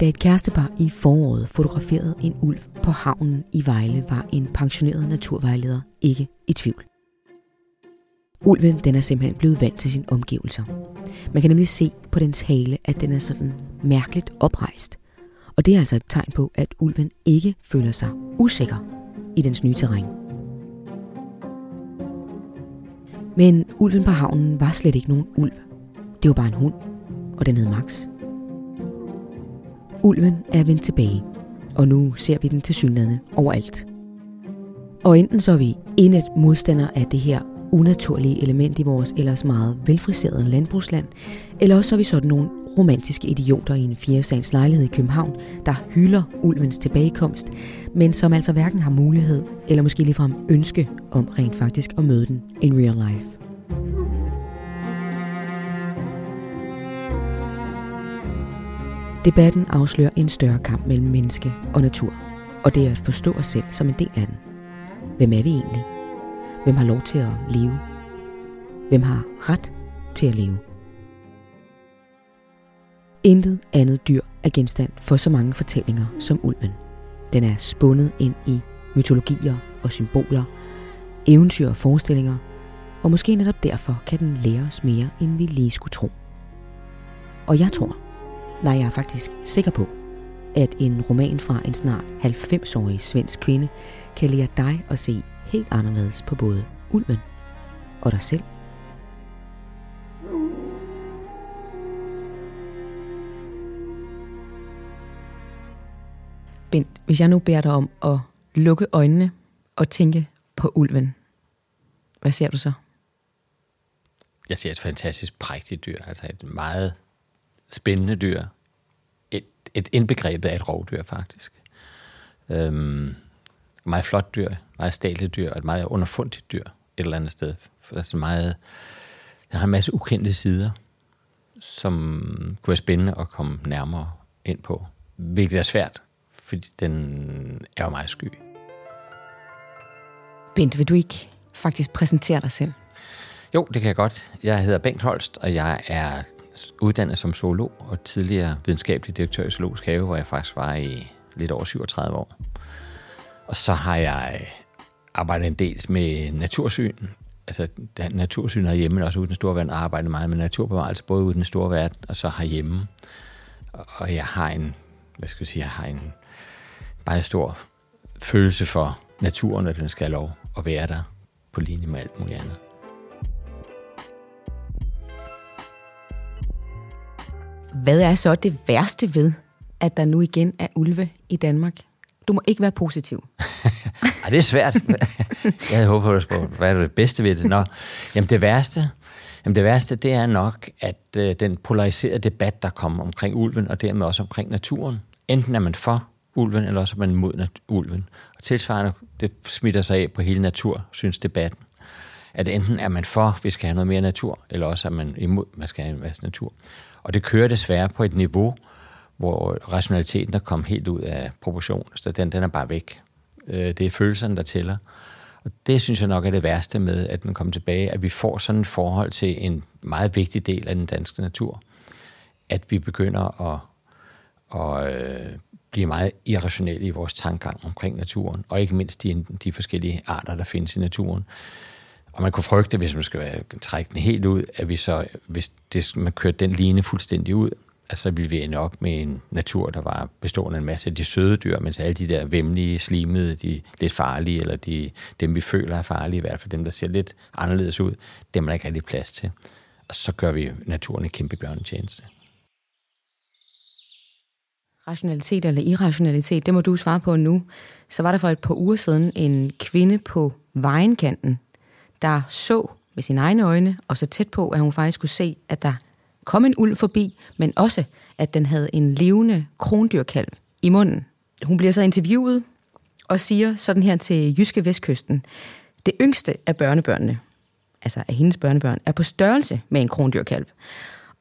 Da et kærestepar i foråret fotograferede en ulv på havnen i Vejle, var en pensioneret naturvejleder ikke i tvivl. Ulven den er simpelthen blevet vant til sine omgivelser. Man kan nemlig se på dens hale, at den er sådan mærkeligt oprejst. Og det er altså et tegn på, at ulven ikke føler sig usikker i dens nye terræn. Men ulven på havnen var slet ikke nogen ulv. Det var bare en hund, og den hed Max. Ulven er vendt tilbage, og nu ser vi den til synlædende overalt. Og enten så er vi indet modstander af det her unaturlige element i vores ellers meget velfriserede landbrugsland, eller også så er vi sådan nogle romantiske idioter i en firesagens lejlighed i København, der hylder ulvens tilbagekomst, men som altså hverken har mulighed eller måske ligefrem ønske om rent faktisk at møde den in real life. Debatten afslører en større kamp mellem menneske og natur, og det er at forstå os selv som en del af den. Hvem er vi egentlig? Hvem har lov til at leve? Hvem har ret til at leve? Intet andet dyr er genstand for så mange fortællinger som ulven. Den er spundet ind i mytologier og symboler, eventyr og forestillinger, og måske netop derfor kan den lære os mere, end vi lige skulle tro. Og jeg tror, nej jeg er faktisk sikker på, at en roman fra en snart 90-årig svensk kvinde kan lære dig at se helt anderledes på både ulven og dig selv. Bent, hvis jeg nu beder dig om at lukke øjnene og tænke på ulven, hvad ser du så? Jeg ser et fantastisk prægtigt dyr, altså et meget spændende dyr. Et, et indbegrebet af et rovdyr, faktisk. Øhm, meget flot dyr, meget statligt dyr, og et meget underfundigt dyr et eller andet sted. Altså meget, der har en masse ukendte sider, som kunne være spændende at komme nærmere ind på. Hvilket er svært, fordi den er jo meget sky. Bent, vil du ikke faktisk præsentere dig selv? Jo, det kan jeg godt. Jeg hedder Bengt Holst, og jeg er uddannet som zoolog og tidligere videnskabelig direktør i Zoologisk Have, hvor jeg faktisk var i lidt over 37 år. Og så har jeg arbejdet en del med natursyn. Altså natursyn herhjemme, men også ude i den store verden, arbejdet meget med naturbevarelse, både ude i den store verden og så herhjemme. Og jeg har en, hvad skal jeg sige, jeg har en meget stor følelse for naturen, at den skal have lov at være der på linje med alt muligt andet. Hvad er så det værste ved, at der nu igen er ulve i Danmark? Du må ikke være positiv. Ej, det er svært. Jeg havde håbet at du spurgte, hvad er det bedste ved det? Nå, jamen det værste, jamen det værste, det er nok, at øh, den polariserede debat, der kommer omkring ulven, og dermed også omkring naturen. Enten er man for ulven, eller også er man imod ulven. Og tilsvarende, det smitter sig af på hele natursynsdebatten. At enten er man for, at vi skal have noget mere natur, eller også er man imod, at man skal have en masse natur. Og det kører desværre på et niveau, hvor rationaliteten er kommet helt ud af proportion. Så den, den er bare væk. Øh, det er følelserne, der tæller. Og det synes jeg nok er det værste med, at den kommer tilbage, at vi får sådan et forhold til en meget vigtig del af den danske natur. At vi begynder at, at øh, blive meget irrationelle i vores tankegang omkring naturen, og ikke mindst de, de forskellige arter, der findes i naturen. Og man kunne frygte, hvis man skal trække den helt ud, at vi så, hvis det, man kørte den line fuldstændig ud, så ville vi ende op med en natur, der var bestående af en masse af de søde dyr, mens alle de der vemmelige, slimede, de lidt farlige, eller de, dem vi føler er farlige, i hvert fald dem, der ser lidt anderledes ud, dem er der ikke rigtig plads til. Og så gør vi naturen en kæmpe bjørnetjeneste. Rationalitet eller irrationalitet, det må du svare på nu. Så var der for et par uger siden en kvinde på vejenkanten, der så med sine egne øjne, og så tæt på, at hun faktisk kunne se, at der kom en ulv forbi, men også, at den havde en levende krondyrkalv i munden. Hun bliver så interviewet og siger sådan her til Jyske Vestkysten, det yngste af børnebørnene, altså af hendes børnebørn, er på størrelse med en krondyrkalv.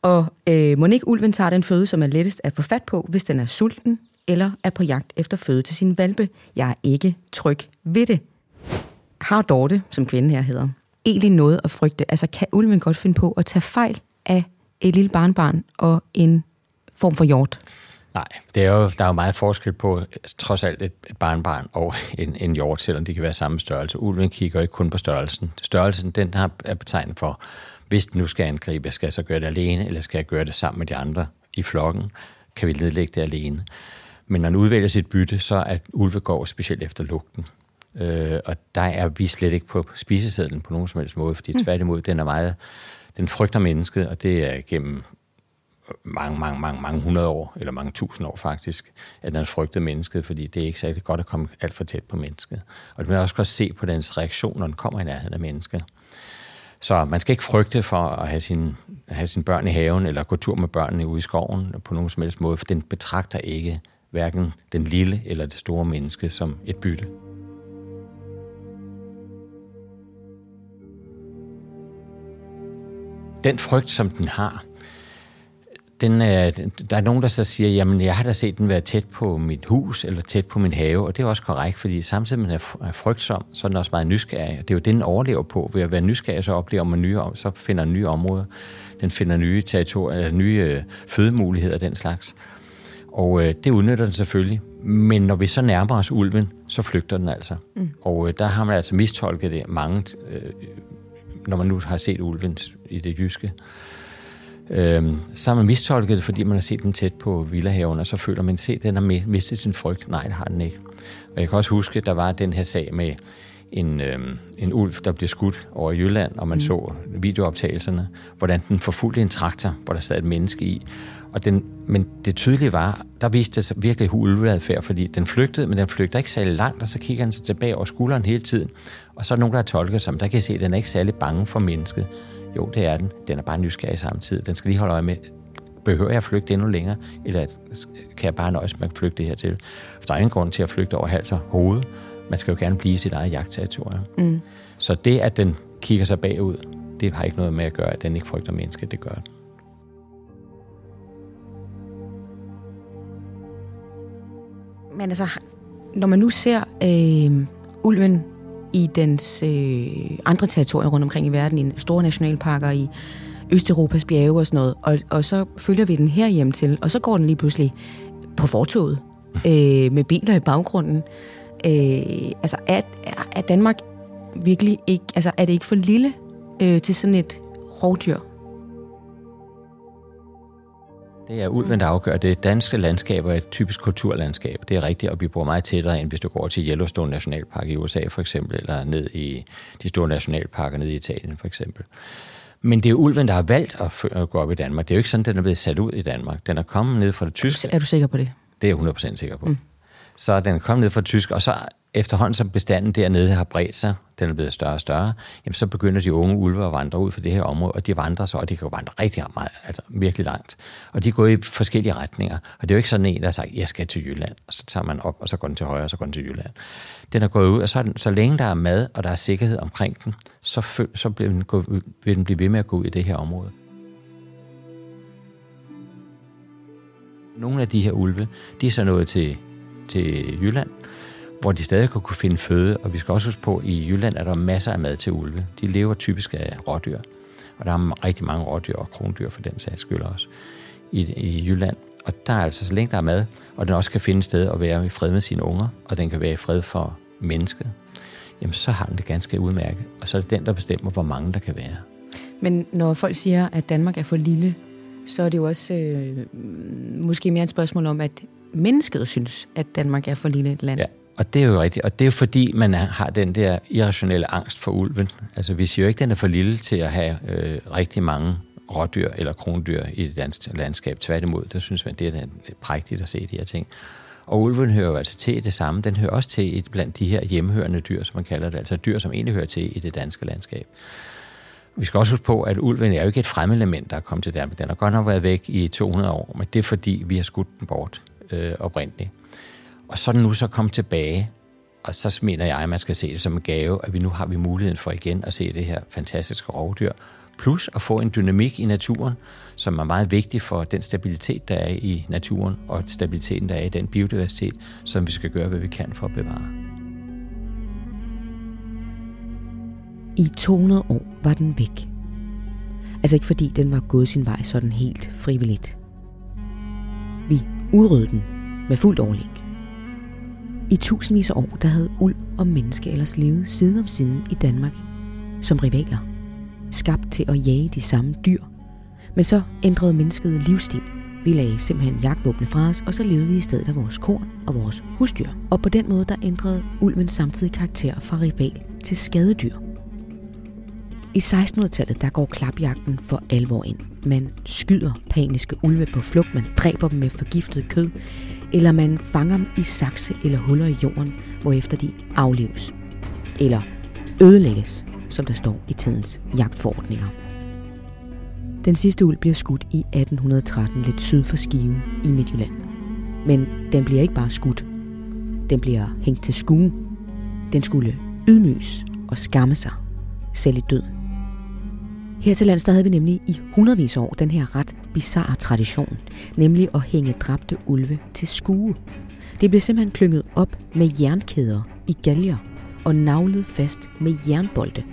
Og øh, Monique Ulven tager den føde, som er lettest at få fat på, hvis den er sulten eller er på jagt efter føde til sin valpe. Jeg er ikke tryg ved det. Har Dorte, som kvinden her hedder, egentlig noget at frygte? Altså kan ulven godt finde på at tage fejl af et lille barnbarn og en form for hjort? Nej, det er jo, der er jo meget forskel på øh, trods alt et, et barnbarn og en, en hjort, selvom de kan være samme størrelse. Ulven kigger ikke kun på størrelsen. Størrelsen, den har, er betegnet for, hvis den nu skal angribe, skal jeg så gøre det alene, eller skal jeg gøre det sammen med de andre i flokken? Kan vi nedlægge det alene? Men når den udvælger sit bytte, så er ulve går specielt efter lugten. Øh, og der er vi slet ikke på spisesedlen på nogen som helst måde, fordi mm. tværtimod, den er meget, den frygter mennesket, og det er gennem mange, mange, mange, mange hundrede år, eller mange tusind år faktisk, at den frygter mennesket, fordi det er ikke særlig godt at komme alt for tæt på mennesket. Og det vil også godt se på dens reaktion, når den kommer i nærheden af mennesket. Så man skal ikke frygte for at have sine have sin børn i haven, eller gå tur med børnene ude i skoven på nogen som helst måde, for den betragter ikke hverken den lille eller det store menneske som et bytte. Den frygt, som den har, den, er, der er nogen, der så siger, jamen jeg har da set den være tæt på mit hus, eller tæt på min have, og det er også korrekt, fordi samtidig med, at man er frygtsom, så er den også meget nysgerrig. Det er jo det, den overlever på. Ved at være nysgerrig, så oplever man nye, så finder nye områder. Den finder nye territorier, eller nye øh, fødemuligheder, den slags. Og øh, det udnytter den selvfølgelig. Men når vi så nærmer os ulven, så flygter den altså. Mm. Og øh, der har man altså mistolket det mange, øh, når man nu har set ulven i det jyske. Øhm, så har man mistolket det, fordi man har set den tæt på villahaven, og så føler man, at den har mistet sin frygt. Nej, det har den ikke. Og jeg kan også huske, at der var den her sag med en, øhm, en ulv, der blev skudt over Jylland, og man mm. så videooptagelserne, hvordan den forfulgte en traktor, hvor der sad et menneske i. Og den, men det tydelige var, der viste det sig virkelig ulveadfærd, fordi den flygtede, men den flygtede ikke særlig langt, og så kigger han sig tilbage over skulderen hele tiden. Og så er der nogen, der har tolket som, der kan se, at den er ikke særlig bange for mennesket. Jo, det er den. Den er bare nysgerrig samtidig. Den skal lige holde øje med, behøver jeg at flygte endnu længere, eller kan jeg bare nøjes med at flygte det her til? For der er ingen grund til at flygte over hals og hoved. Man skal jo gerne blive i sit eget jagtterritorium. Mm. Så det, at den kigger sig bagud, det har ikke noget med at gøre, at den ikke frygter mennesket. Det gør den. Men altså, når man nu ser øh, ulven i dens øh, andre territorier rundt omkring i verden, i store nationalparker, i Østeuropas bjerge og sådan noget, og, og så følger vi den her hjem til, og så går den lige pludselig på fortoget øh, med biler i baggrunden. Øh, altså, er, er Danmark virkelig ikke, altså er det ikke for lille øh, til sådan et rovdyr? Det er ulven, der afgør det. Danske landskaber er et typisk kulturlandskab. Det er rigtigt, og vi bor meget tættere end hvis du går til Yellowstone Nationalpark i USA for eksempel, eller ned i de store nationalparker ned i Italien for eksempel. Men det er ulven, der har valgt at gå op i Danmark. Det er jo ikke sådan, den er blevet sat ud i Danmark. Den er kommet ned fra det tyske. Er du sikker på det? Det er jeg 100% sikker på. Mm. Så den er kommet ned fra det tyske, og så efterhånden som bestanden dernede har bredt sig, den er blevet større og større, jamen så begynder de unge ulve at vandre ud fra det her område, og de vandrer så, og de kan jo vandre rigtig meget, altså virkelig langt. Og de går i forskellige retninger. Og det er jo ikke sådan en, der har sagt, jeg skal til Jylland, og så tager man op, og så går den til højre, og så går den til Jylland. Den er gået ud, og så, den, så længe der er mad, og der er sikkerhed omkring den, så, så bliver den gå, vil den blive ved med at gå ud i det her område. Nogle af de her ulve, de er så nået til, til Jylland, hvor de stadig kan kunne finde føde. Og vi skal også huske på, at i Jylland er der masser af mad til ulve. De lever typisk af rådyr. Og der er rigtig mange rådyr og krondyr for den sags skyld også i, i Jylland. Og der er altså, så længe der er mad, og den også kan finde sted at være i fred med sine unger, og den kan være i fred for mennesket, jamen så har den det ganske udmærket. Og så er det den, der bestemmer, hvor mange der kan være. Men når folk siger, at Danmark er for lille, så er det jo også øh, måske mere et spørgsmål om, at mennesket synes, at Danmark er for lille et land. Ja. Og det er jo rigtigt. Og det er jo fordi, man har den der irrationelle angst for ulven. Altså vi siger jo ikke, at den er for lille til at have øh, rigtig mange rådyr eller krondyr i det danske landskab. Tværtimod, der synes man, det er prægtigt at se de her ting. Og ulven hører jo altså til det samme. Den hører også til et blandt de her hjemmehørende dyr, som man kalder det. Altså dyr, som egentlig hører til i det danske landskab. Vi skal også huske på, at ulven er jo ikke et fremmedelement, der er kommet til Danmark. Den har godt nok været væk i 200 år, men det er fordi, vi har skudt den bort øh, oprindeligt. Og så er den nu så kommet tilbage, og så mener jeg, at man skal se det som en gave, at vi nu har vi muligheden for igen at se det her fantastiske rovdyr, plus at få en dynamik i naturen, som er meget vigtig for den stabilitet, der er i naturen, og stabiliteten, der er i den biodiversitet, som vi skal gøre, hvad vi kan for at bevare. I 200 år var den væk. Altså ikke fordi den var gået sin vej sådan helt frivilligt. Vi udrydde den med fuldt overlæg. I tusindvis af år, der havde ulv og menneske ellers levet side om side i Danmark som rivaler, skabt til at jage de samme dyr. Men så ændrede mennesket livsstil. Vi lagde simpelthen jagtvåbne fra os, og så levede vi i stedet af vores korn og vores husdyr. Og på den måde, der ændrede ulven samtidig karakter fra rival til skadedyr. I 1600-tallet, der går klapjagten for alvor ind. Man skyder paniske ulve på flugt, man dræber dem med forgiftet kød, eller man fanger dem i sakse eller huller i jorden, hvorefter de aflives. Eller ødelægges, som der står i tidens jagtforordninger. Den sidste ulv bliver skudt i 1813 lidt syd for Skive i Midtjylland. Men den bliver ikke bare skudt. Den bliver hængt til skue. Den skulle ydmyges og skamme sig, selv i døden. Her til lands der havde vi nemlig i hundredvis år den her ret bizarre tradition, nemlig at hænge dræbte ulve til skue. Det blev simpelthen klynget op med jernkæder i galger og navlet fast med jernbolde.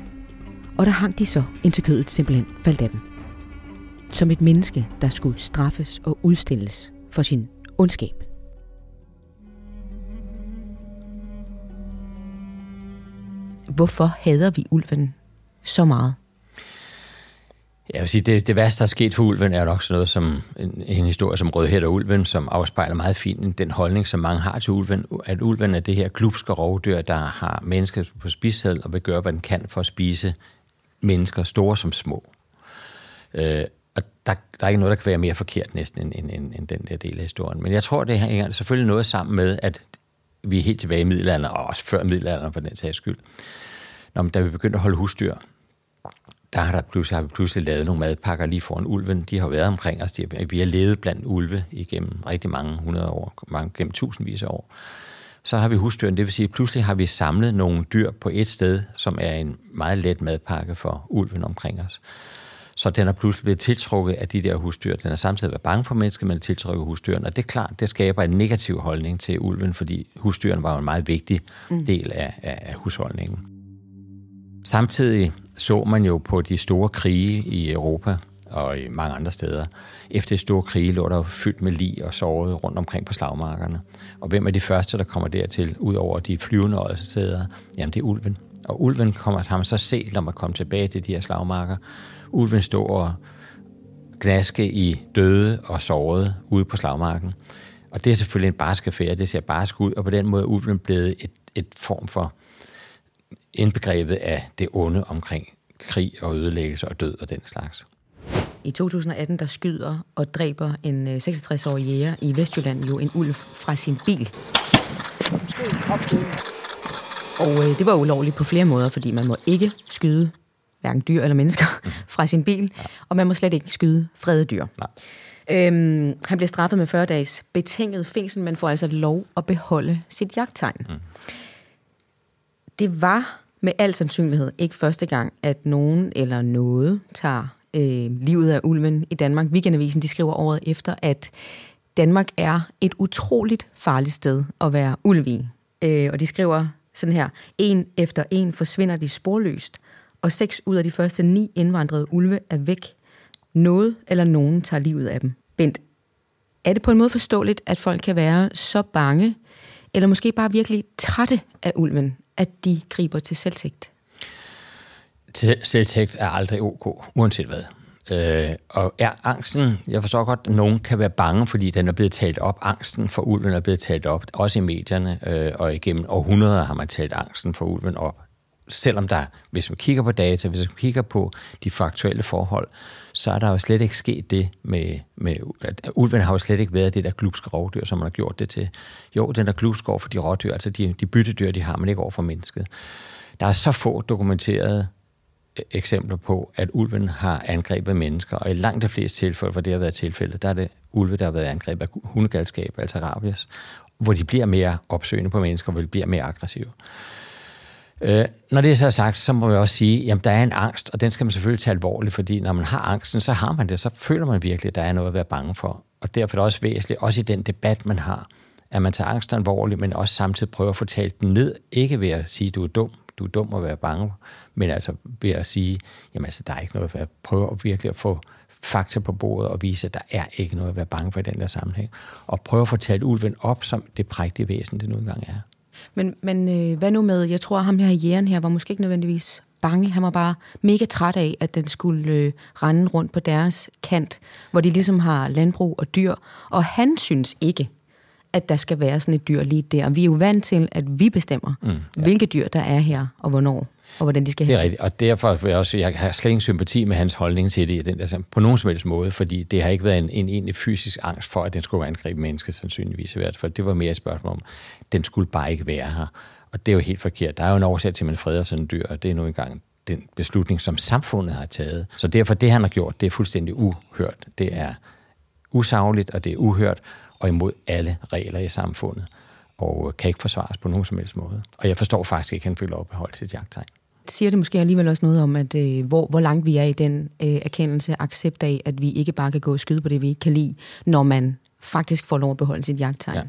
Og der hang de så, indtil kødet simpelthen faldt af dem. Som et menneske, der skulle straffes og udstilles for sin ondskab. Hvorfor hader vi ulven så meget? Jeg vil sige, det, det værste, der er sket for ulven, er nok sådan noget som en, en historie som Rødhæt og ulven, som afspejler meget fint den holdning, som mange har til ulven, at ulven er det her klubske rovdyr, der har mennesker på spidsel og vil gøre, hvad den kan for at spise mennesker, store som små. Øh, og der, der er ikke noget, der kan være mere forkert næsten end, end, end, end den der del af historien. Men jeg tror, det hænger selvfølgelig noget sammen med, at vi er helt tilbage i middelalderen, og også før middelalderen for den sags skyld. Når, da vi begyndte at holde husdyr, der har, der pludselig, har vi pludselig lavet nogle madpakker lige foran ulven. De har været omkring os. De har, vi har levet blandt ulve igennem rigtig mange hundrede år, mange, gennem tusindvis af år. Så har vi husdyrene, det vil sige, at pludselig har vi samlet nogle dyr på et sted, som er en meget let madpakke for ulven omkring os. Så den er pludselig blevet tiltrukket af de der husdyr. Den er samtidig været bange for mennesker, men tiltrukket husdyrene. Og det er klart, det skaber en negativ holdning til ulven, fordi husdyrene var jo en meget vigtig mm. del af, af, af husholdningen. Samtidig så man jo på de store krige i Europa og i mange andre steder. Efter de store krige lå der fyldt med lig og sårede rundt omkring på slagmarkerne. Og hvem er de første, der kommer dertil, ud over de flyvende ådsesteder? Jamen, det er ulven. Og ulven kommer, har man så set, når man kommer tilbage til de her slagmarker. Ulven står og gnaske i døde og sårede ude på slagmarken. Og det er selvfølgelig en barsk affære, det ser barsk ud, og på den måde er ulven blevet et, et form for indbegrebet af det onde omkring krig og ødelæggelse og død og den slags. I 2018 der skyder og dræber en 66-årig øh, jæger i Vestjylland jo en ulv fra sin bil. Og øh, det var ulovligt på flere måder, fordi man må ikke skyde hverken dyr eller mennesker fra sin bil, ja. og man må slet ikke skyde fredede dyr. Nej. Øhm, han blev straffet med 40 dages betinget fængsel, men får altså lov at beholde sit jagttegn. Mm. Det var med al sandsynlighed ikke første gang, at nogen eller noget tager øh, livet af ulven i Danmark. Weekendavisen de skriver året efter, at Danmark er et utroligt farligt sted at være ulv i. Øh, og de skriver sådan her, en efter en forsvinder de sporløst, og seks ud af de første ni indvandrede ulve er væk. Noget eller nogen tager livet af dem. Bent, er det på en måde forståeligt, at folk kan være så bange, eller måske bare virkelig trætte af ulven, at de griber til selvtægt? Selvtægt er aldrig ok, uanset hvad. Øh, og er angsten, jeg forstår godt, at nogen kan være bange, fordi den er blevet talt op. Angsten for ulven er blevet talt op, også i medierne, øh, og igennem århundreder har man talt angsten for ulven op. Selvom der, hvis man kigger på data, hvis man kigger på de faktuelle forhold, så er der jo slet ikke sket det med, med at ulven har jo slet ikke været det der glupske rovdyr, som man har gjort det til. Jo, den der glupsk over for de rådyr, altså de, de byttedyr, de har, men ikke over for mennesket. Der er så få dokumenterede øh, eksempler på, at ulven har angrebet mennesker, og i langt de fleste tilfælde, hvor det har været tilfældet, der er det ulve, der har været angrebet af hundegalskab, altså rabies, hvor de bliver mere opsøgende på mennesker, hvor de bliver mere aggressive. Øh, når det er så sagt, så må vi også sige, at der er en angst, og den skal man selvfølgelig tage alvorligt, fordi når man har angsten, så har man det, så føler man virkelig, at der er noget at være bange for. Og derfor er det også væsentligt, også i den debat, man har, at man tager angsten alvorligt, men også samtidig prøver at få talt den ned, ikke ved at sige, at du er dum, du er dum at være bange, men altså ved at sige, jamen altså, der er ikke noget at være, prøve at virkelig at få fakta på bordet og vise, at der er ikke noget at være bange for i den der sammenhæng. Og prøve at få talt ulven op som det prægtige væsen, det nu engang er. Men, men øh, hvad nu med, jeg tror, at ham her jægeren her var måske ikke nødvendigvis bange. Han var bare mega træt af, at den skulle øh, rende rundt på deres kant, hvor de ligesom har landbrug og dyr. Og han synes ikke, at der skal være sådan et dyr lige der. Vi er jo vant til, at vi bestemmer, mm, ja. hvilke dyr der er her, og hvornår, og hvordan de skal have. Det er rigtigt, og derfor vil jeg også jeg har slet ingen sympati med hans holdning til det den der, på nogen som helst måde, fordi det har ikke været en, en egentlig fysisk angst for, at den skulle angribe mennesket, sandsynligvis i hvert fald. Det var mere et spørgsmål om, den skulle bare ikke være her. Og det er jo helt forkert. Der er jo en årsag til, at man freder sådan en dyr, og det er nu engang den beslutning, som samfundet har taget. Så derfor, det han har gjort, det er fuldstændig uhørt. Det er usagligt, og det er uhørt, og imod alle regler i samfundet, og kan ikke forsvares på nogen som helst måde. Og jeg forstår faktisk ikke, at han føler opbeholdt sit jagttegn. Siger det måske alligevel også noget om, at øh, hvor, hvor langt vi er i den øh, erkendelse, accept af, at vi ikke bare kan gå og skyde på det, vi ikke kan lide, når man faktisk får lov at beholde sit jagttegn. Ja.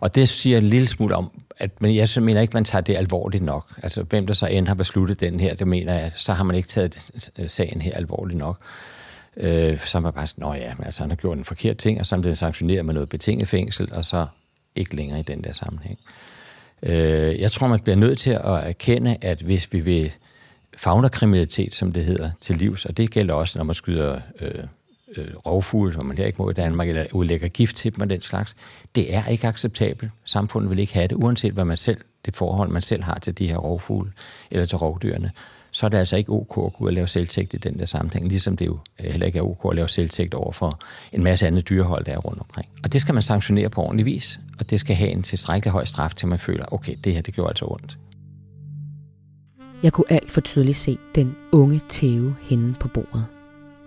Og det siger en lille smule om, at men jeg mener ikke, man tager det alvorligt nok. Altså, hvem der så end har besluttet den her, det mener jeg, så har man ikke taget sagen her alvorligt nok. Øh, så er man bare sådan, ja, men altså, han har gjort en forkert ting, og så er det sanktioneret med noget betinget fængsel, og så ikke længere i den der sammenhæng. Øh, Øh, jeg tror, man bliver nødt til at erkende, at hvis vi vil fagnekriminalitet, som det hedder, til livs, og det gælder også, når man skyder øh, øh, rovfugle, som man her ikke må i Danmark, eller udlægger gift til dem og den slags, det er ikke acceptabelt. Samfundet vil ikke have det, uanset hvad man selv, det forhold, man selv har til de her rovfugle eller til rovdyrene så er det altså ikke ok at gå og lave selvtægt i den der sammenhæng, ligesom det jo øh, heller ikke er ok at lave selvtægt over for en masse andet dyrehold, der er rundt omkring. Og det skal man sanktionere på ordentlig vis, og det skal have en tilstrækkelig høj straf, til man føler, okay, det her, det gjorde altså ondt. Jeg kunne alt for tydeligt se den unge tæve hende på bordet,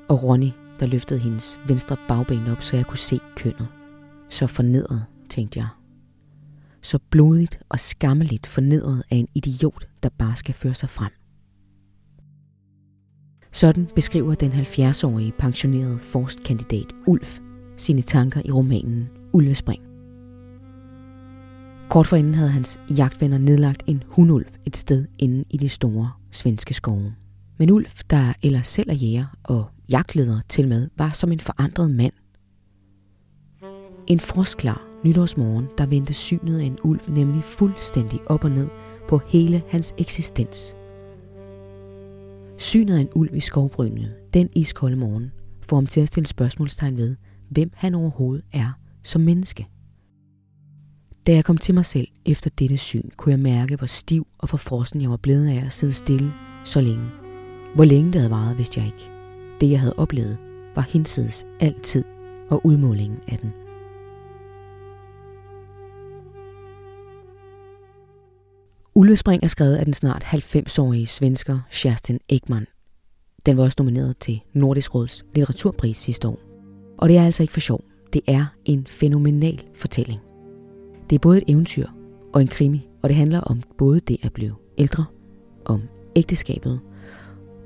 og Ronny, der løftede hendes venstre bagben op, så jeg kunne se kønnet. Så fornedret, tænkte jeg. Så blodigt og skammeligt fornedret af en idiot, der bare skal føre sig frem. Sådan beskriver den 70-årige pensionerede forstkandidat Ulf sine tanker i romanen Ulvespring. Kort forinden havde hans jagtvenner nedlagt en hundulv et sted inde i de store svenske skove. Men Ulf, der ellers selv er jæger og jagtleder til med, var som en forandret mand. En frostklar nytårsmorgen, der vendte synet af en ulv nemlig fuldstændig op og ned på hele hans eksistens. Synet af en ulv i skovbrynet den iskolde morgen får ham til at stille spørgsmålstegn ved, hvem han overhovedet er som menneske. Da jeg kom til mig selv efter dette syn, kunne jeg mærke, hvor stiv og forfrossen jeg var blevet af at sidde stille så længe. Hvor længe det havde varet, vidste jeg ikke. Det, jeg havde oplevet, var hinsides altid og udmålingen af den. Ullespring er skrevet af den snart 90-årige svensker Kerstin Ekman. Den var også nomineret til Nordisk Råds litteraturpris sidste år. Og det er altså ikke for sjov. Det er en fænomenal fortælling. Det er både et eventyr og en krimi, og det handler om både det at blive ældre, om ægteskabet,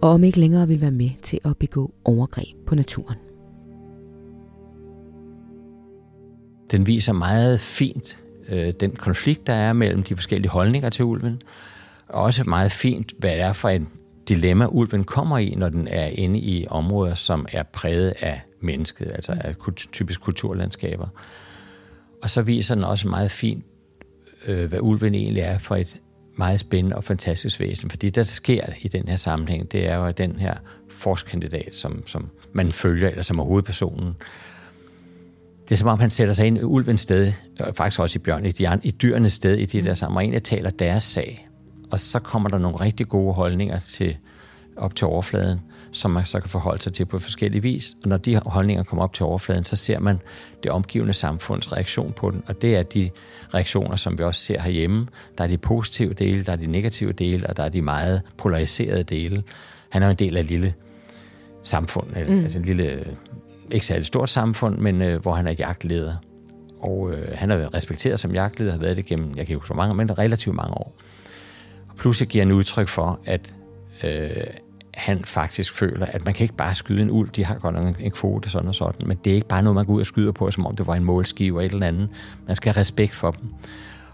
og om ikke længere vil være med til at begå overgreb på naturen. Den viser meget fint øh, den konflikt, der er mellem de forskellige holdninger til ulven. Og også meget fint, hvad det er for en dilemma, ulven kommer i, når den er inde i områder, som er præget af mennesket, altså af typisk kulturlandskaber. Og så viser den også meget fint, øh, hvad ulven egentlig er for et meget spændende og fantastisk væsen. Fordi det, der sker i den her sammenhæng, det er jo, at den her forskandidat, som, som man følger, eller som er hovedpersonen, det er som om, han sætter sig ind i ulvens sted, og faktisk også i bjørn, i, de, i dyrenes sted, i de der sammen, og egentlig taler deres sag. Og så kommer der nogle rigtig gode holdninger til, op til overfladen, som man så kan forholde sig til på forskellige vis. Og når de holdninger kommer op til overfladen, så ser man det omgivende samfunds reaktion på den. Og det er de reaktioner, som vi også ser herhjemme. Der er de positive dele, der er de negative dele, og der er de meget polariserede dele. Han er en del af et lille samfund, mm. altså en lille ikke særlig stort samfund, men øh, hvor han er jagtleder. Og øh, han har været respekteret som jagtleder, har været det gennem, jeg kan ikke så mange, men relativt mange år. Og pludselig giver han udtryk for, at øh, han faktisk føler, at man kan ikke bare skyde en uld, de har godt nok en kvote, sådan og sådan, men det er ikke bare noget, man går ud og skyder på, som om det var en målskive eller et eller andet. Man skal have respekt for dem.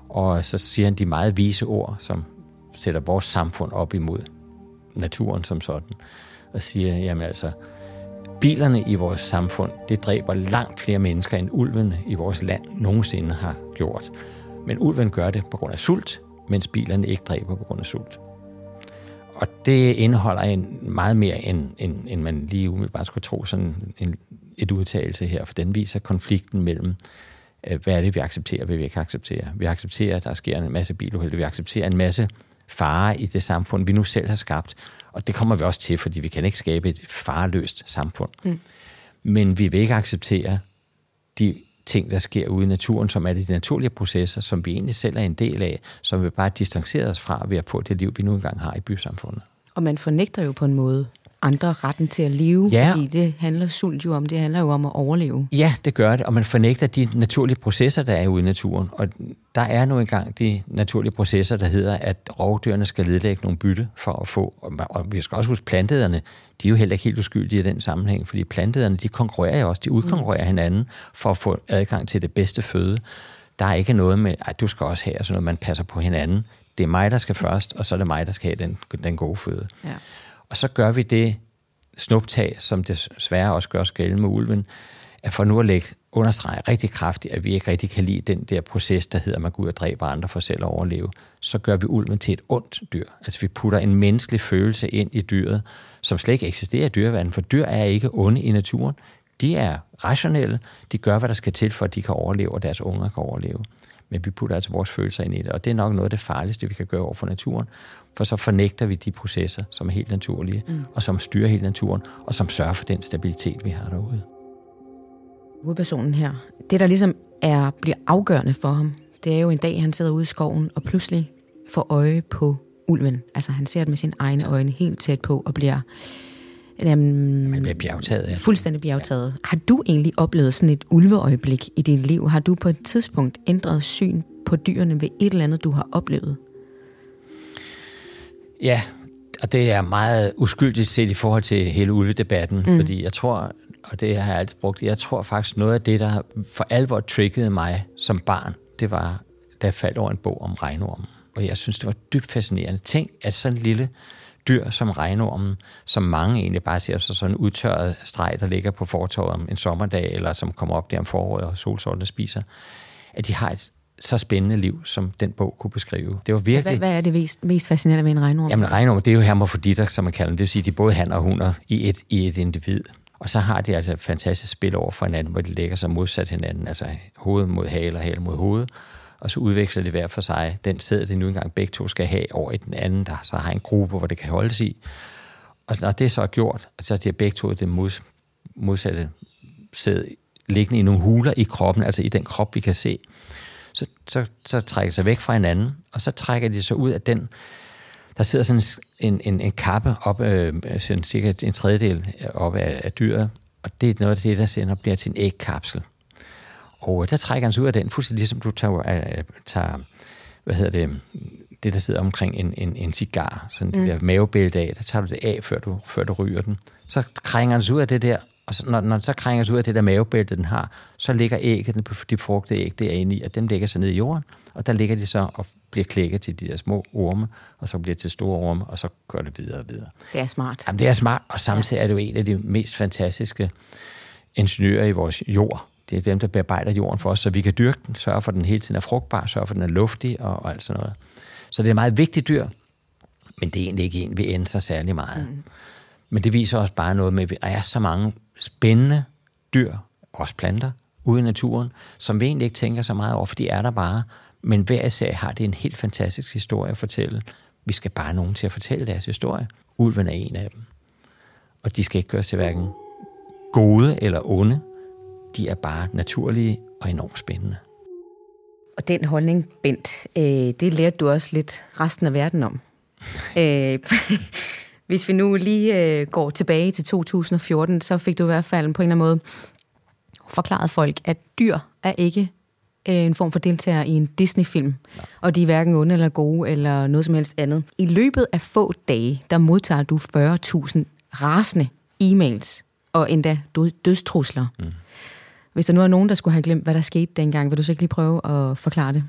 Og så siger han de meget vise ord, som sætter vores samfund op imod naturen som sådan, og siger, jamen altså, bilerne i vores samfund, det dræber langt flere mennesker, end ulvene i vores land nogensinde har gjort. Men ulven gør det på grund af sult, mens bilerne ikke dræber på grund af sult. Og det indeholder en meget mere, end, end, end man lige umiddelbart skulle tro, sådan en, et udtalelse her, for den viser konflikten mellem, øh, hvad er det, vi accepterer, hvad vi ikke accepterer. Vi accepterer, at der sker en masse biluheld, vi accepterer en masse fare i det samfund, vi nu selv har skabt, og det kommer vi også til, fordi vi kan ikke skabe et farløst samfund. Mm. Men vi vil ikke acceptere de ting, der sker ude i naturen, som er de naturlige processer, som vi egentlig selv er en del af, som vi bare distancerer os fra ved at få det liv, vi nu engang har i bysamfundet. Og man fornægter jo på en måde andre retten til at leve, ja. fordi det handler sult jo om, det handler jo om at overleve. Ja, det gør det, og man fornægter de naturlige processer, der er ude i naturen. Og der er nu engang de naturlige processer, der hedder, at rovdyrene skal ledlægge nogle bytte for at få, og vi skal også huske plantederne, de er jo heller ikke helt uskyldige i den sammenhæng, fordi plantederne, de konkurrerer jo også, de udkonkurrerer mm. hinanden for at få adgang til det bedste føde. Der er ikke noget med, at du skal også have, sådan noget, man passer på hinanden. Det er mig, der skal først, og så er det mig, der skal have den, den gode føde. Ja. Og så gør vi det snuptag, som desværre også gør os gældende med ulven, at for nu at lægge, understrege rigtig kraftigt, at vi ikke rigtig kan lide den der proces, der hedder, at man går ud og dræber andre for selv at overleve, så gør vi ulven til et ondt dyr. Altså vi putter en menneskelig følelse ind i dyret, som slet ikke eksisterer i dyreverdenen, for dyr er ikke onde i naturen. De er rationelle, de gør, hvad der skal til, for at de kan overleve, og deres unger kan overleve. Men vi putter altså vores følelser ind i det, og det er nok noget af det farligste, vi kan gøre over for naturen, for så fornægter vi de processer, som er helt naturlige, mm. og som styrer hele naturen, og som sørger for den stabilitet, vi har derude. Hovedpersonen her, det der ligesom er, bliver afgørende for ham, det er jo en dag, han sidder ude i skoven, og pludselig får øje på ulven. Altså han ser det med sine egne øjne helt tæt på, og bliver Jamen, Man bliver bjergtaget. Ja. Fuldstændig bjergtaget. Ja. Har du egentlig oplevet sådan et ulveøjeblik i dit liv? Har du på et tidspunkt ændret syn på dyrene ved et eller andet, du har oplevet? Ja, og det er meget uskyldigt set i forhold til hele ulvedebatten, mm. fordi jeg tror, og det har jeg altid brugt, jeg tror faktisk noget af det, der for alvor triggede mig som barn, det var, da jeg faldt over en bog om regnormen. Og jeg synes, det var dybt fascinerende. Tænk, at sådan en lille dyr som regnormen, som mange egentlig bare ser som sådan en udtørret streg, der ligger på fortorvet om en sommerdag, eller som kommer op der om foråret og solsorten spiser, at de har et så spændende liv, som den bog kunne beskrive. Det var virkelig... Hvad, hvad er det mest, mest fascinerende ved en regnorm? Jamen regnorm, det er jo hermofroditter, som man kalder dem. Det vil sige, de er både han og hunder i et, i et individ. Og så har de altså et fantastisk spil over for hinanden, hvor de lægger sig modsat hinanden, altså hoved mod hale og hale mod hoved. Og så udveksler det hver for sig den sæd, det nu engang begge to skal have over i den anden, der så har en gruppe, hvor det kan holdes i. Og når det så er gjort, så er de begge to det mod, modsatte sæd liggende i nogle huler i kroppen, altså i den krop, vi kan se så, så, så trækker de sig væk fra hinanden, og så trækker de så ud af den, der sidder sådan en, en, en kappe op, øh, sådan cirka en tredjedel op af, af dyret, og det er noget af det, der sender bliver til en ægkapsel. Og der trækker han sig ud af den, fuldstændig ligesom du tager, øh, tager hvad hedder det, det der sidder omkring en, en, en cigar, sådan mm. det der mavebælte af, der tager du det af, før du, før du ryger den. Så krænger han sig ud af det der, og så, når, når den så krænger sig ud af det der mavebælte, den har, så ligger ægget, de frugtede æg derinde i, og dem ligger så ned i jorden, og der ligger de så og bliver klækket til de der små orme, og så bliver det til store orme, og så går det videre og videre. Det er smart. Jamen, det er smart, og samtidig er det jo en af de mest fantastiske ingeniører i vores jord. Det er dem, der bearbejder jorden for os, så vi kan dyrke den, sørge for, at den hele tiden er frugtbar, sørge for, at den er luftig og, og alt sådan noget. Så det er et meget vigtigt dyr, men det er egentlig ikke en, vi ender så særlig meget. Mm. Men det viser også bare noget med, at der er så mange spændende dyr, også planter, ude i naturen, som vi egentlig ikke tænker så meget over, for de er der bare. Men hver især har det en helt fantastisk historie at fortælle. Vi skal bare have nogen til at fortælle deres historie. Ulven er en af dem. Og de skal ikke gøres til hverken gode eller onde. De er bare naturlige og enormt spændende. Og den holdning, Bent, øh, det lærte du også lidt resten af verden om. øh, hvis vi nu lige øh, går tilbage til 2014, så fik du i hvert fald på en eller anden måde forklaret folk, at dyr er ikke øh, en form for deltager i en Disney-film, ja. og de er hverken onde eller gode eller noget som helst andet. I løbet af få dage, der modtager du 40.000 rasende e-mails og endda dødstrusler. Mm. Hvis der nu er nogen, der skulle have glemt, hvad der skete dengang, vil du så ikke lige prøve at forklare det?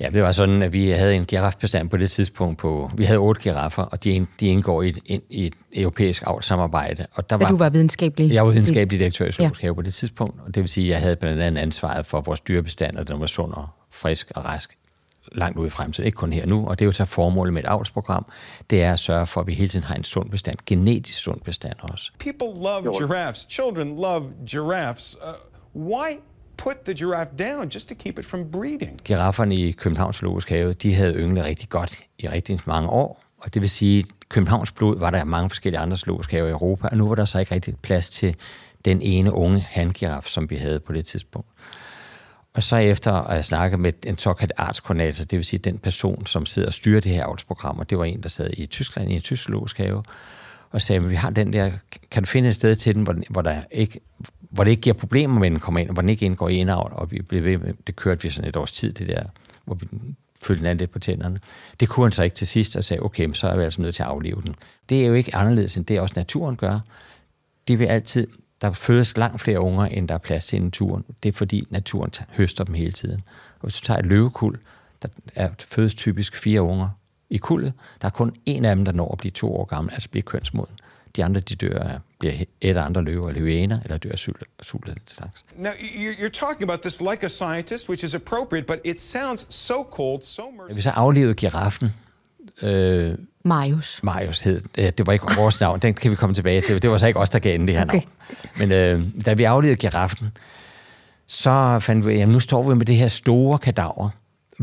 Ja, det var sådan, at vi havde en girafbestand på det tidspunkt på... Vi havde otte giraffer, og de, de indgår i et, i et europæisk avlsamarbejde. Og der var, du var videnskabelig? Jeg var videnskabelig direktør i Zoologisk ja. på det tidspunkt, og det vil sige, at jeg havde blandt andet ansvaret for vores dyrebestand, og den var sund og frisk og rask langt ud i fremtiden, ikke kun her nu, og det er jo så formålet med et avlsprogram, det er at sørge for, at vi hele tiden har en sund bestand, genetisk sund bestand også. People love giraffes. Children love giraffes. Uh, why put the giraffe down just to keep it from breeding? Girafferne i Københavns Zoologisk Have, de havde ynglet rigtig godt i rigtig mange år, og det vil sige, at Københavns blod var der mange forskellige andre zoologiske haver i Europa, og nu var der så ikke rigtig plads til den ene unge handgiraf, som vi havde på det tidspunkt. Og så efter at have snakket med en såkaldt artskoordinator, det vil sige den person, som sidder og styrer det her avlsprogram, og det var en, der sad i Tyskland i en tysk zoologisk have, og sagde, at vi har den der, kan du finde et sted til den, hvor, hvor, der ikke, hvor det ikke giver problemer med, at den kommer ind, og hvor den ikke indgår i indavl, og vi blev ved med, det kørte vi sådan et års tid, det der, hvor vi følte den lidt på tænderne. Det kunne han så ikke til sidst, og sagde, okay, så er vi altså nødt til at aflive den. Det er jo ikke anderledes, end det også naturen gør. De vil altid der fødes langt flere unger, end der er plads til i naturen. Det er fordi naturen høster dem hele tiden. Og hvis du tager et løvekuld, der er fødes typisk fire unger i kuldet. Der er kun en af dem, der når at blive to år gammel, altså bliver kønsmoden. De andre, de dør af bliver et af andre løver eller hyæner, eller dør af sult, sult slags. Now, you're talking about this like a scientist, which is appropriate, but it sounds so cold, so merciful. Hvis jeg aflevede giraffen, øh, Marius. Marius hed. Det var ikke vores navn, den kan vi komme tilbage til. Det var så ikke os, der gav det her okay. navn. Men øh, da vi aflevede giraffen, så fandt vi, at nu står vi med det her store kadaver.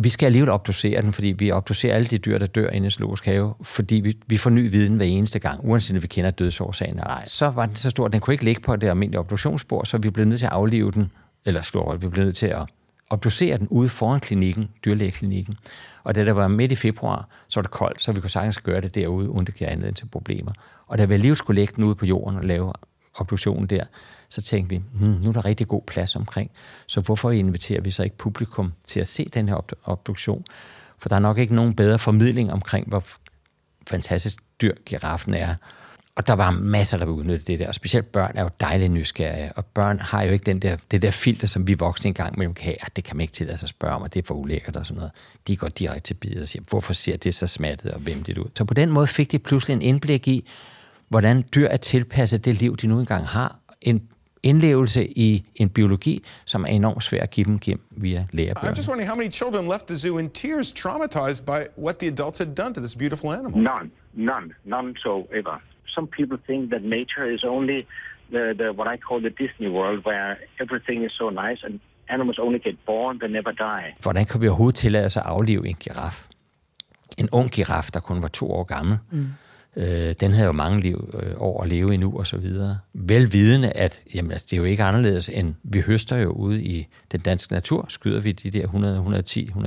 Vi skal alligevel obducere den, fordi vi obducerer alle de dyr, der dør inde i zoologisk have, fordi vi, vi får ny viden hver eneste gang, uanset om vi kender dødsårsagen eller ej. Så var den så stor, at den kunne ikke ligge på det almindelige obduktionsspor, så vi blev nødt til at aflive den, eller slå vi blev nødt til at obducere den ude foran klinikken, dyrlægeklinikken. Og da det var midt i februar, så var det koldt, så vi kunne sagtens gøre det derude, uden det giver anledning til problemer. Og da vi alligevel skulle lægge den ude på jorden og lave obduktionen der, så tænkte vi, hmm, nu er der rigtig god plads omkring, så hvorfor inviterer vi så ikke publikum til at se den her obduktion? For der er nok ikke nogen bedre formidling omkring, hvor fantastisk dyr giraffen er, og der var masser, der udnytte det der. Og specielt børn er jo dejligt nysgerrige. Og børn har jo ikke den der, det der filter, som vi voksne engang mellem kan have. Ah, det kan man ikke tillade sig at spørge om, og det er for ulækkert og sådan noget. De går direkte til bidet og siger, hvorfor ser det så smattet og hvem ud? Så på den måde fik de pludselig en indblik i, hvordan dyr er tilpasset det liv, de nu engang har. En indlevelse i en biologi, som er enormt svær at give dem gennem via lærebøger. I'm just wondering how many children left the zoo in tears, traumatized by what the adults had done to this beautiful animal. None, none, none so ever some people think that nature is only the, the what I call the Disney world, where everything is so nice and animals only get born, they never die. Hvordan kan vi overhovedet tillade os at aflive en giraf? En ung giraf, der kun var to år gammel. Mm. Øh, den havde jo mange liv, øh, år at leve endnu og så videre. Velvidende, at jamen, altså, det er jo ikke anderledes end, vi høster jo ude i den danske natur, skyder vi de der 100, 110, 120.000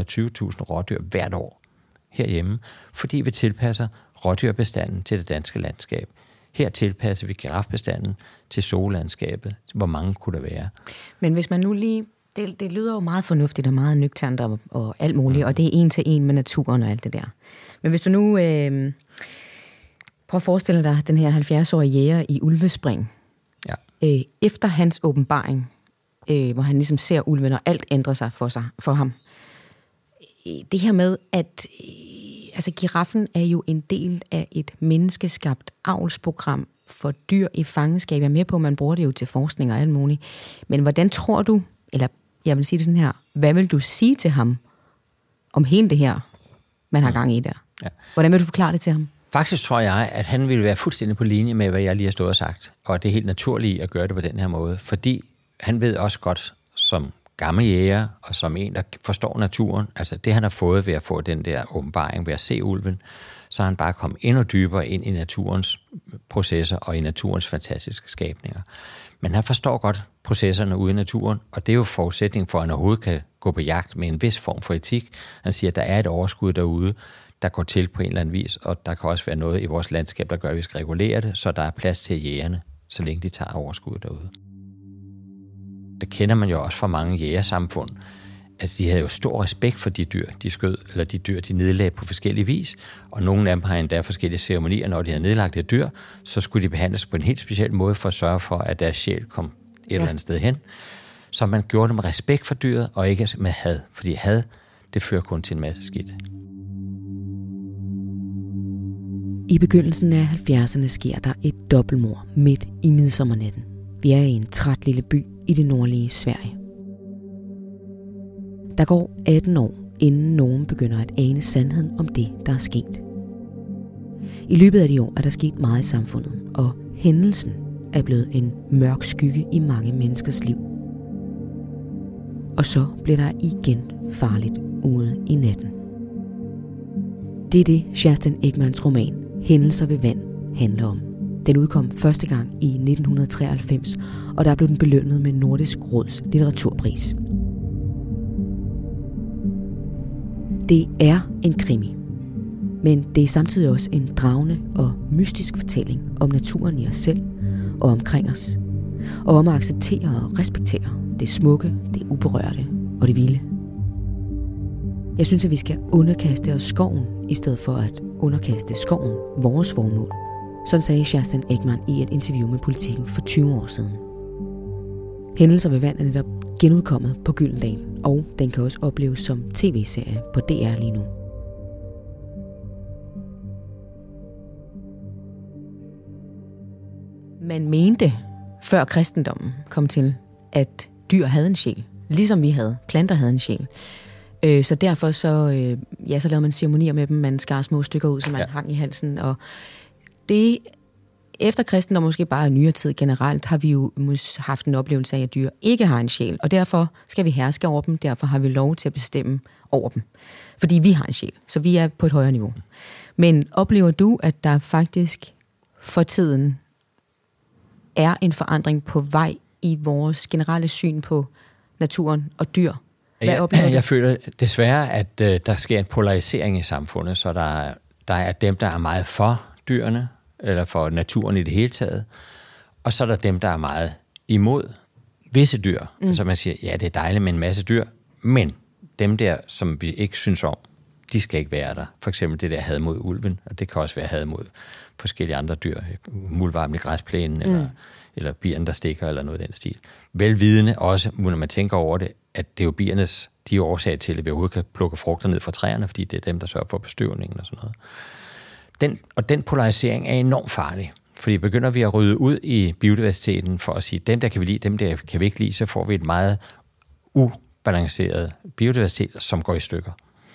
rådyr hvert år herhjemme, fordi vi tilpasser rådyrbestanden til det danske landskab. Her tilpasser vi girafbestanden til sollandskabet. Hvor mange kunne der være? Men hvis man nu lige... Det, det lyder jo meget fornuftigt og meget nøgternt og, og alt muligt, mm. og det er en til en med naturen og alt det der. Men hvis du nu... Øh, prøv at forestille dig den her 70-årige jæger i Ulvespring. Ja. Øh, efter hans åbenbaring, øh, hvor han ligesom ser ulven, og alt ændrer sig for, sig, for ham. Øh, det her med, at altså giraffen er jo en del af et menneskeskabt avlsprogram for dyr i fangenskab. Jeg er med på, at man bruger det jo til forskning og alt muligt. Men hvordan tror du, eller jeg vil sige det sådan her, hvad vil du sige til ham om hele det her, man har mm. gang i der? Ja. Hvordan vil du forklare det til ham? Faktisk tror jeg, at han ville være fuldstændig på linje med, hvad jeg lige har stået og sagt. Og det er helt naturligt at gøre det på den her måde. Fordi han ved også godt, som gammel jæger, og som en, der forstår naturen, altså det han har fået ved at få den der åbenbaring, ved at se ulven, så er han bare kommet endnu dybere ind i naturens processer og i naturens fantastiske skabninger. Men han forstår godt processerne ude i naturen, og det er jo forudsætning for, at han overhovedet kan gå på jagt med en vis form for etik. Han siger, at der er et overskud derude, der går til på en eller anden vis, og der kan også være noget i vores landskab, der gør, at vi skal regulere det, så der er plads til jægerne, så længe de tager overskud derude det kender man jo også fra mange jægersamfund, altså de havde jo stor respekt for de dyr, de skød, eller de dyr, de nedlagde på forskellige vis, og nogle af dem har endda forskellige ceremonier, når de havde nedlagt et dyr, så skulle de behandles på en helt speciel måde for at sørge for, at deres sjæl kom et ja. eller andet sted hen. Så man gjorde det med respekt for dyret, og ikke med had, fordi had, det fører kun til en masse skidt. I begyndelsen af 70'erne sker der et dobbeltmord midt i midsommernatten. Vi er i en træt lille by i det nordlige Sverige. Der går 18 år, inden nogen begynder at ane sandheden om det, der er sket. I løbet af de år er der sket meget i samfundet, og hændelsen er blevet en mørk skygge i mange menneskers liv. Og så bliver der igen farligt ude i natten. Det er det, Sjersten Ekmans roman Hændelser ved vand handler om. Den udkom første gang i 1993, og der blev den belønnet med Nordisk Råds litteraturpris. Det er en krimi, men det er samtidig også en dragende og mystisk fortælling om naturen i os selv og omkring os, og om at acceptere og respektere det smukke, det uberørte og det vilde. Jeg synes, at vi skal underkaste os skoven, i stedet for at underkaste skoven vores formål. Sådan sagde Sjersten Ekman i et interview med Politiken for 20 år siden. Hændelser ved vand er netop genudkommet på Gyldendal, og den kan også opleves som tv-serie på DR lige nu. Man mente, før kristendommen kom til, at dyr havde en sjæl, ligesom vi havde. Planter havde en sjæl. Øh, så derfor så, øh, ja, så lavede man ceremonier med dem, man skar små stykker ud, som man ja. hang i halsen, og det efter kristen og måske bare i nyere tid generelt, har vi jo haft en oplevelse af, at dyr ikke har en sjæl, og derfor skal vi herske over dem, derfor har vi lov til at bestemme over dem. Fordi vi har en sjæl, så vi er på et højere niveau. Men oplever du, at der faktisk for tiden er en forandring på vej i vores generelle syn på naturen og dyr? Hvad jeg, jeg føler desværre, at uh, der sker en polarisering i samfundet, så der, der er dem, der er meget for dyrene, eller for naturen i det hele taget, og så er der dem, der er meget imod visse dyr. Mm. Altså man siger, ja, det er dejligt med en masse dyr, men dem der, som vi ikke synes om, de skal ikke være der. For eksempel det der had mod ulven, og det kan også være had mod forskellige andre dyr, mulvarm i græsplænen, mm. eller, eller bierne, der stikker, eller noget af den stil. Velvidende også, når man tænker over det, at det er jo biernes, de er årsag til, at vi overhovedet kan plukke frugter ned fra træerne, fordi det er dem, der sørger for bestøvningen og sådan noget. Den, og den polarisering er enormt farlig. Fordi begynder vi at rydde ud i biodiversiteten for at sige, dem der kan vi lide, dem der kan vi ikke lide, så får vi et meget ubalanceret biodiversitet, som går i stykker.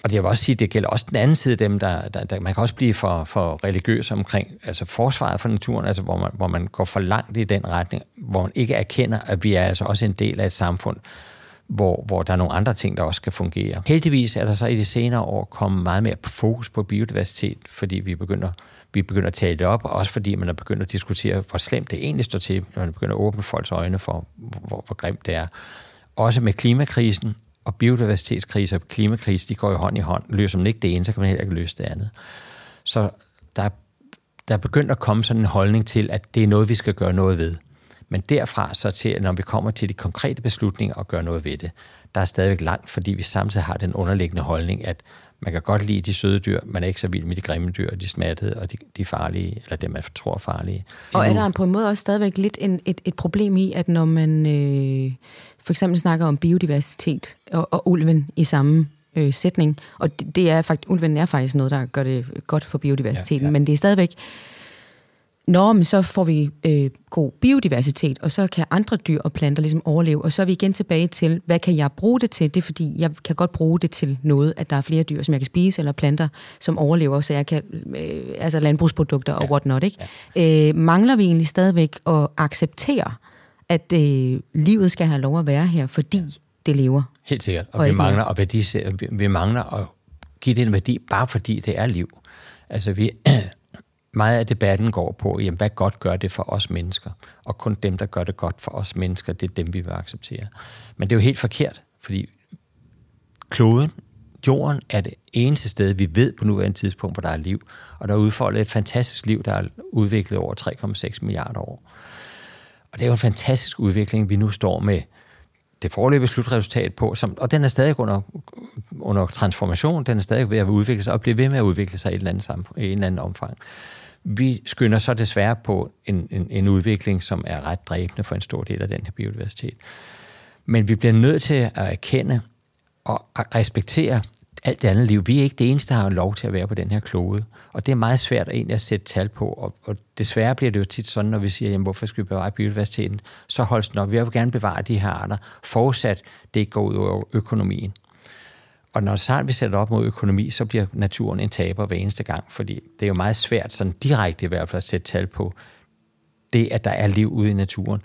Og det vil også sige, det gælder også den anden side af dem, der, der, der man kan også blive for, for religiøs omkring altså forsvaret for naturen, altså hvor man, hvor man går for langt i den retning, hvor man ikke erkender, at vi er altså også en del af et samfund, hvor, hvor der er nogle andre ting, der også skal fungere. Heldigvis er der så i de senere år kommet meget mere fokus på biodiversitet, fordi vi begynder, vi begynder at tale det op, og også fordi man er begyndt at diskutere, hvor slemt det egentlig står til, når man begynder at åbne folks øjne for, hvor, hvor grimt det er. Også med klimakrisen og biodiversitetskrise og klimakrise, de går jo hånd i hånd. Løser man ikke det ene, så kan man heller ikke løse det andet. Så der, der er begyndt at komme sådan en holdning til, at det er noget, vi skal gøre noget ved. Men derfra så til, at når vi kommer til de konkrete beslutninger og gør noget ved det, der er stadigvæk langt, fordi vi samtidig har den underliggende holdning, at man kan godt lide de søde dyr, man er ikke så vild med de grimme dyr, de smattede og de, de farlige, eller dem, man tror er farlige. Og er der på en måde også stadigvæk lidt en, et, et problem i, at når man øh, for eksempel snakker om biodiversitet og, og ulven i samme øh, sætning, og det, det er faktisk, ulven er faktisk noget, der gør det godt for biodiversiteten, ja, ja. men det er stadigvæk Nå, men så får vi øh, god biodiversitet, og så kan andre dyr og planter ligesom overleve. Og så er vi igen tilbage til, hvad kan jeg bruge det til? Det er fordi, jeg kan godt bruge det til noget, at der er flere dyr, som jeg kan spise, eller planter, som overlever, så jeg kan, øh, altså landbrugsprodukter og ja. whatnot, ikke? Ja. Øh, mangler vi egentlig stadigvæk at acceptere, at øh, livet skal have lov at være her, fordi det lever? Helt sikkert, og, og vi, mangler, og værdi, vi, vi mangler at give det en værdi, bare fordi det er liv. Altså vi, meget af debatten går på, jamen, hvad godt gør det for os mennesker? Og kun dem, der gør det godt for os mennesker, det er dem, vi vil acceptere. Men det er jo helt forkert, fordi kloden, jorden, er det eneste sted, vi ved på nuværende tidspunkt, hvor der er liv. Og der er udfoldet et fantastisk liv, der er udviklet over 3,6 milliarder år. Og det er jo en fantastisk udvikling, vi nu står med det foreløbige slutresultat på, som, og den er stadig under, under transformation, den er stadig ved at udvikle sig, og bliver ved med at udvikle sig i et eller andet, i en eller anden omfang. Vi skynder så desværre på en, en, en udvikling, som er ret dræbende for en stor del af den her biodiversitet. Men vi bliver nødt til at erkende og respektere alt det andet liv. Vi er ikke det eneste, der har lov til at være på den her klode. Og det er meget svært egentlig at sætte tal på. Og, og desværre bliver det jo tit sådan, når vi siger, jamen, hvorfor skal vi bevare biodiversiteten? Så holdes den op. Vi vil gerne bevare de her arter, forudsat det ikke går ud over økonomien. Og når så vi sætter op mod økonomi, så bliver naturen en taber hver eneste gang, fordi det er jo meget svært sådan direkte i hvert fald at sætte tal på det, at der er liv ude i naturen.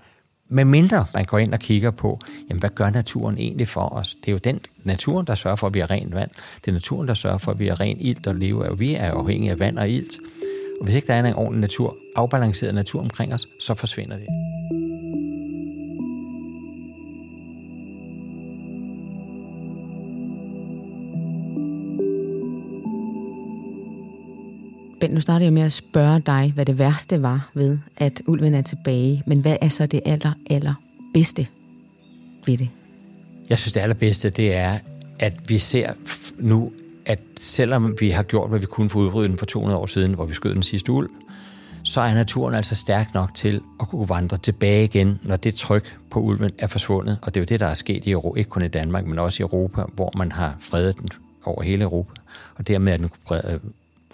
Men mindre man går ind og kigger på, jamen, hvad gør naturen egentlig for os? Det er jo den naturen, der sørger for, at vi har rent vand. Det er naturen, der sørger for, at vi har rent ilt og lever af. Vi er afhængige af vand og ilt. Og hvis ikke der er en ordentlig natur, afbalanceret natur omkring os, så forsvinder det. Nu starter jeg med at spørge dig, hvad det værste var ved, at ulven er tilbage. Men hvad er så det aller, aller bedste ved det? Jeg synes, det allerbedste, det er, at vi ser nu, at selvom vi har gjort, hvad vi kunne for udrydde den for 200 år siden, hvor vi skød den sidste ulv, så er naturen altså stærk nok til at kunne vandre tilbage igen, når det tryk på ulven er forsvundet. Og det er jo det, der er sket i Europa, ikke kun i Danmark, men også i Europa, hvor man har fredet den over hele Europa. Og dermed at den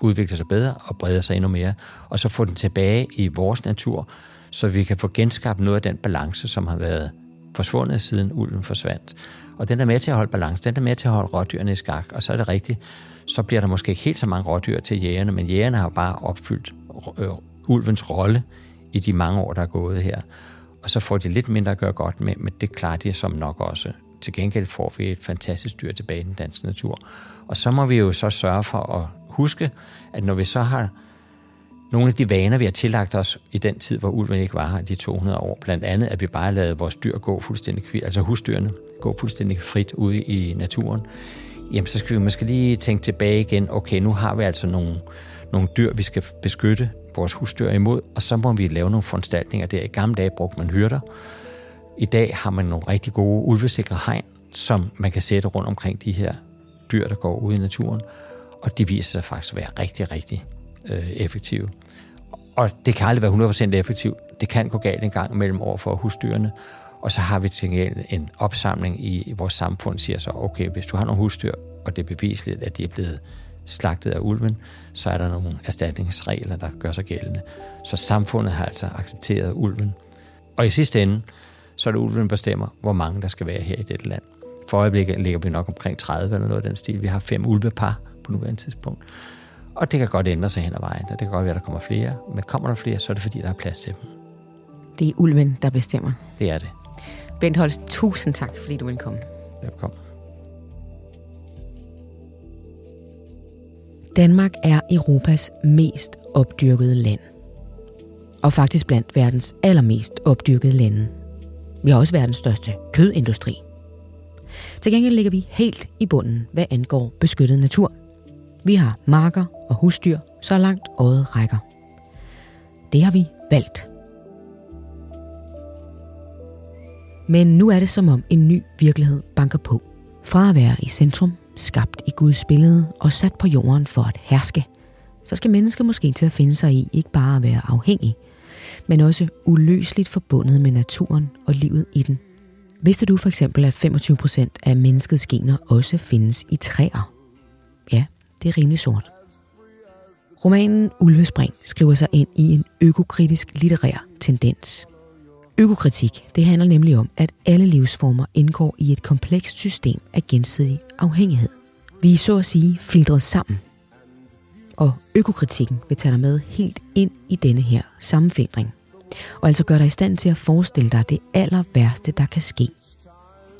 udvikle sig bedre og brede sig endnu mere, og så få den tilbage i vores natur, så vi kan få genskabt noget af den balance, som har været forsvundet siden ulven forsvandt. Og den er med til at holde balance, den er med til at holde rådyrene i skak, og så er det rigtigt, så bliver der måske ikke helt så mange rådyr til jægerne, men jægerne har bare opfyldt øh, ulvens rolle i de mange år, der er gået her. Og så får de lidt mindre at gøre godt med, men det klarer de som nok også. Til gengæld får vi et fantastisk dyr tilbage i den danske natur. Og så må vi jo så sørge for at huske, at når vi så har nogle af de vaner, vi har tillagt os i den tid, hvor ulven ikke var her, de 200 år, blandt andet, at vi bare lavede vores dyr gå fuldstændig, altså husdyrene gå fuldstændig frit ude i naturen, jamen så skal vi måske lige tænke tilbage igen, okay, nu har vi altså nogle, nogle dyr, vi skal beskytte vores husdyr imod, og så må vi lave nogle foranstaltninger der. I gamle dage brugte man hyrder. I dag har man nogle rigtig gode ulvesikre hegn, som man kan sætte rundt omkring de her dyr, der går ud i naturen og de viser sig faktisk at være rigtig, rigtig øh, effektive. Og det kan aldrig være 100% effektivt. Det kan gå galt en gang mellem over for husdyrene, og så har vi til gengæld en opsamling i, i vores samfund, siger så, okay, hvis du har nogle husdyr, og det er bevisligt, at de er blevet slagtet af ulven, så er der nogle erstatningsregler, der gør sig gældende. Så samfundet har altså accepteret ulven. Og i sidste ende, så er det ulven, der bestemmer, hvor mange der skal være her i dette land. For øjeblikket ligger vi nok omkring 30 eller noget af den stil. Vi har fem ulvepar, på nuværende tidspunkt. Og det kan godt ændre sig hen ad vejen, og det kan godt være, at der kommer flere. Men kommer der flere, så er det fordi, der er plads til dem. Det er ulven, der bestemmer. Det er det. Bent Holst, tusind tak, fordi du ville komme. Velkommen. Danmark er Europas mest opdyrkede land. Og faktisk blandt verdens allermest opdyrkede lande. Vi har også verdens største kødindustri. Til gengæld ligger vi helt i bunden, hvad angår beskyttet natur. Vi har marker og husdyr, så langt øjet rækker. Det har vi valgt. Men nu er det som om en ny virkelighed banker på. Fra at være i centrum, skabt i Guds billede og sat på jorden for at herske, så skal mennesker måske til at finde sig i ikke bare at være afhængig, men også uløseligt forbundet med naturen og livet i den. Vidste du for eksempel, at 25% af menneskets gener også findes i træer? Ja, det er rimelig sort. Romanen Ulvespring skriver sig ind i en økokritisk litterær tendens. Økokritik, det handler nemlig om, at alle livsformer indgår i et komplekst system af gensidig afhængighed. Vi er så at sige filtreret sammen. Og økokritikken vil tage dig med helt ind i denne her sammenfiltring. Og altså gør dig i stand til at forestille dig det aller værste, der kan ske.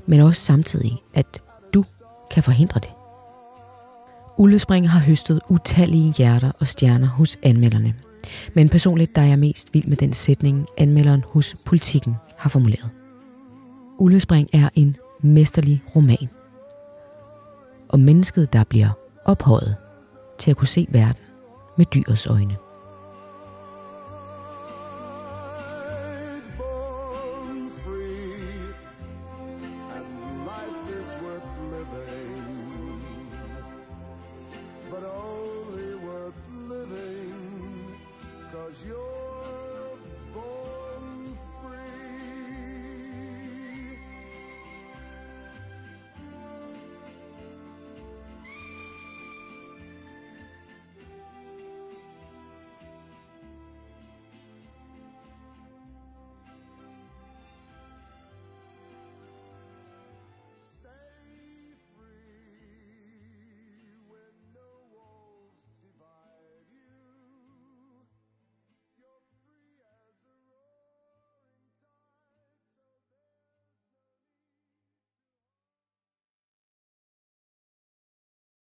Men også samtidig, at du kan forhindre det. Ullespring har høstet utallige hjerter og stjerner hos anmelderne. Men personligt der er jeg mest vild med den sætning, anmelderen hos Politiken har formuleret. Ullespring er en mesterlig roman. Om mennesket, der bliver ophøjet til at kunne se verden med dyrets øjne.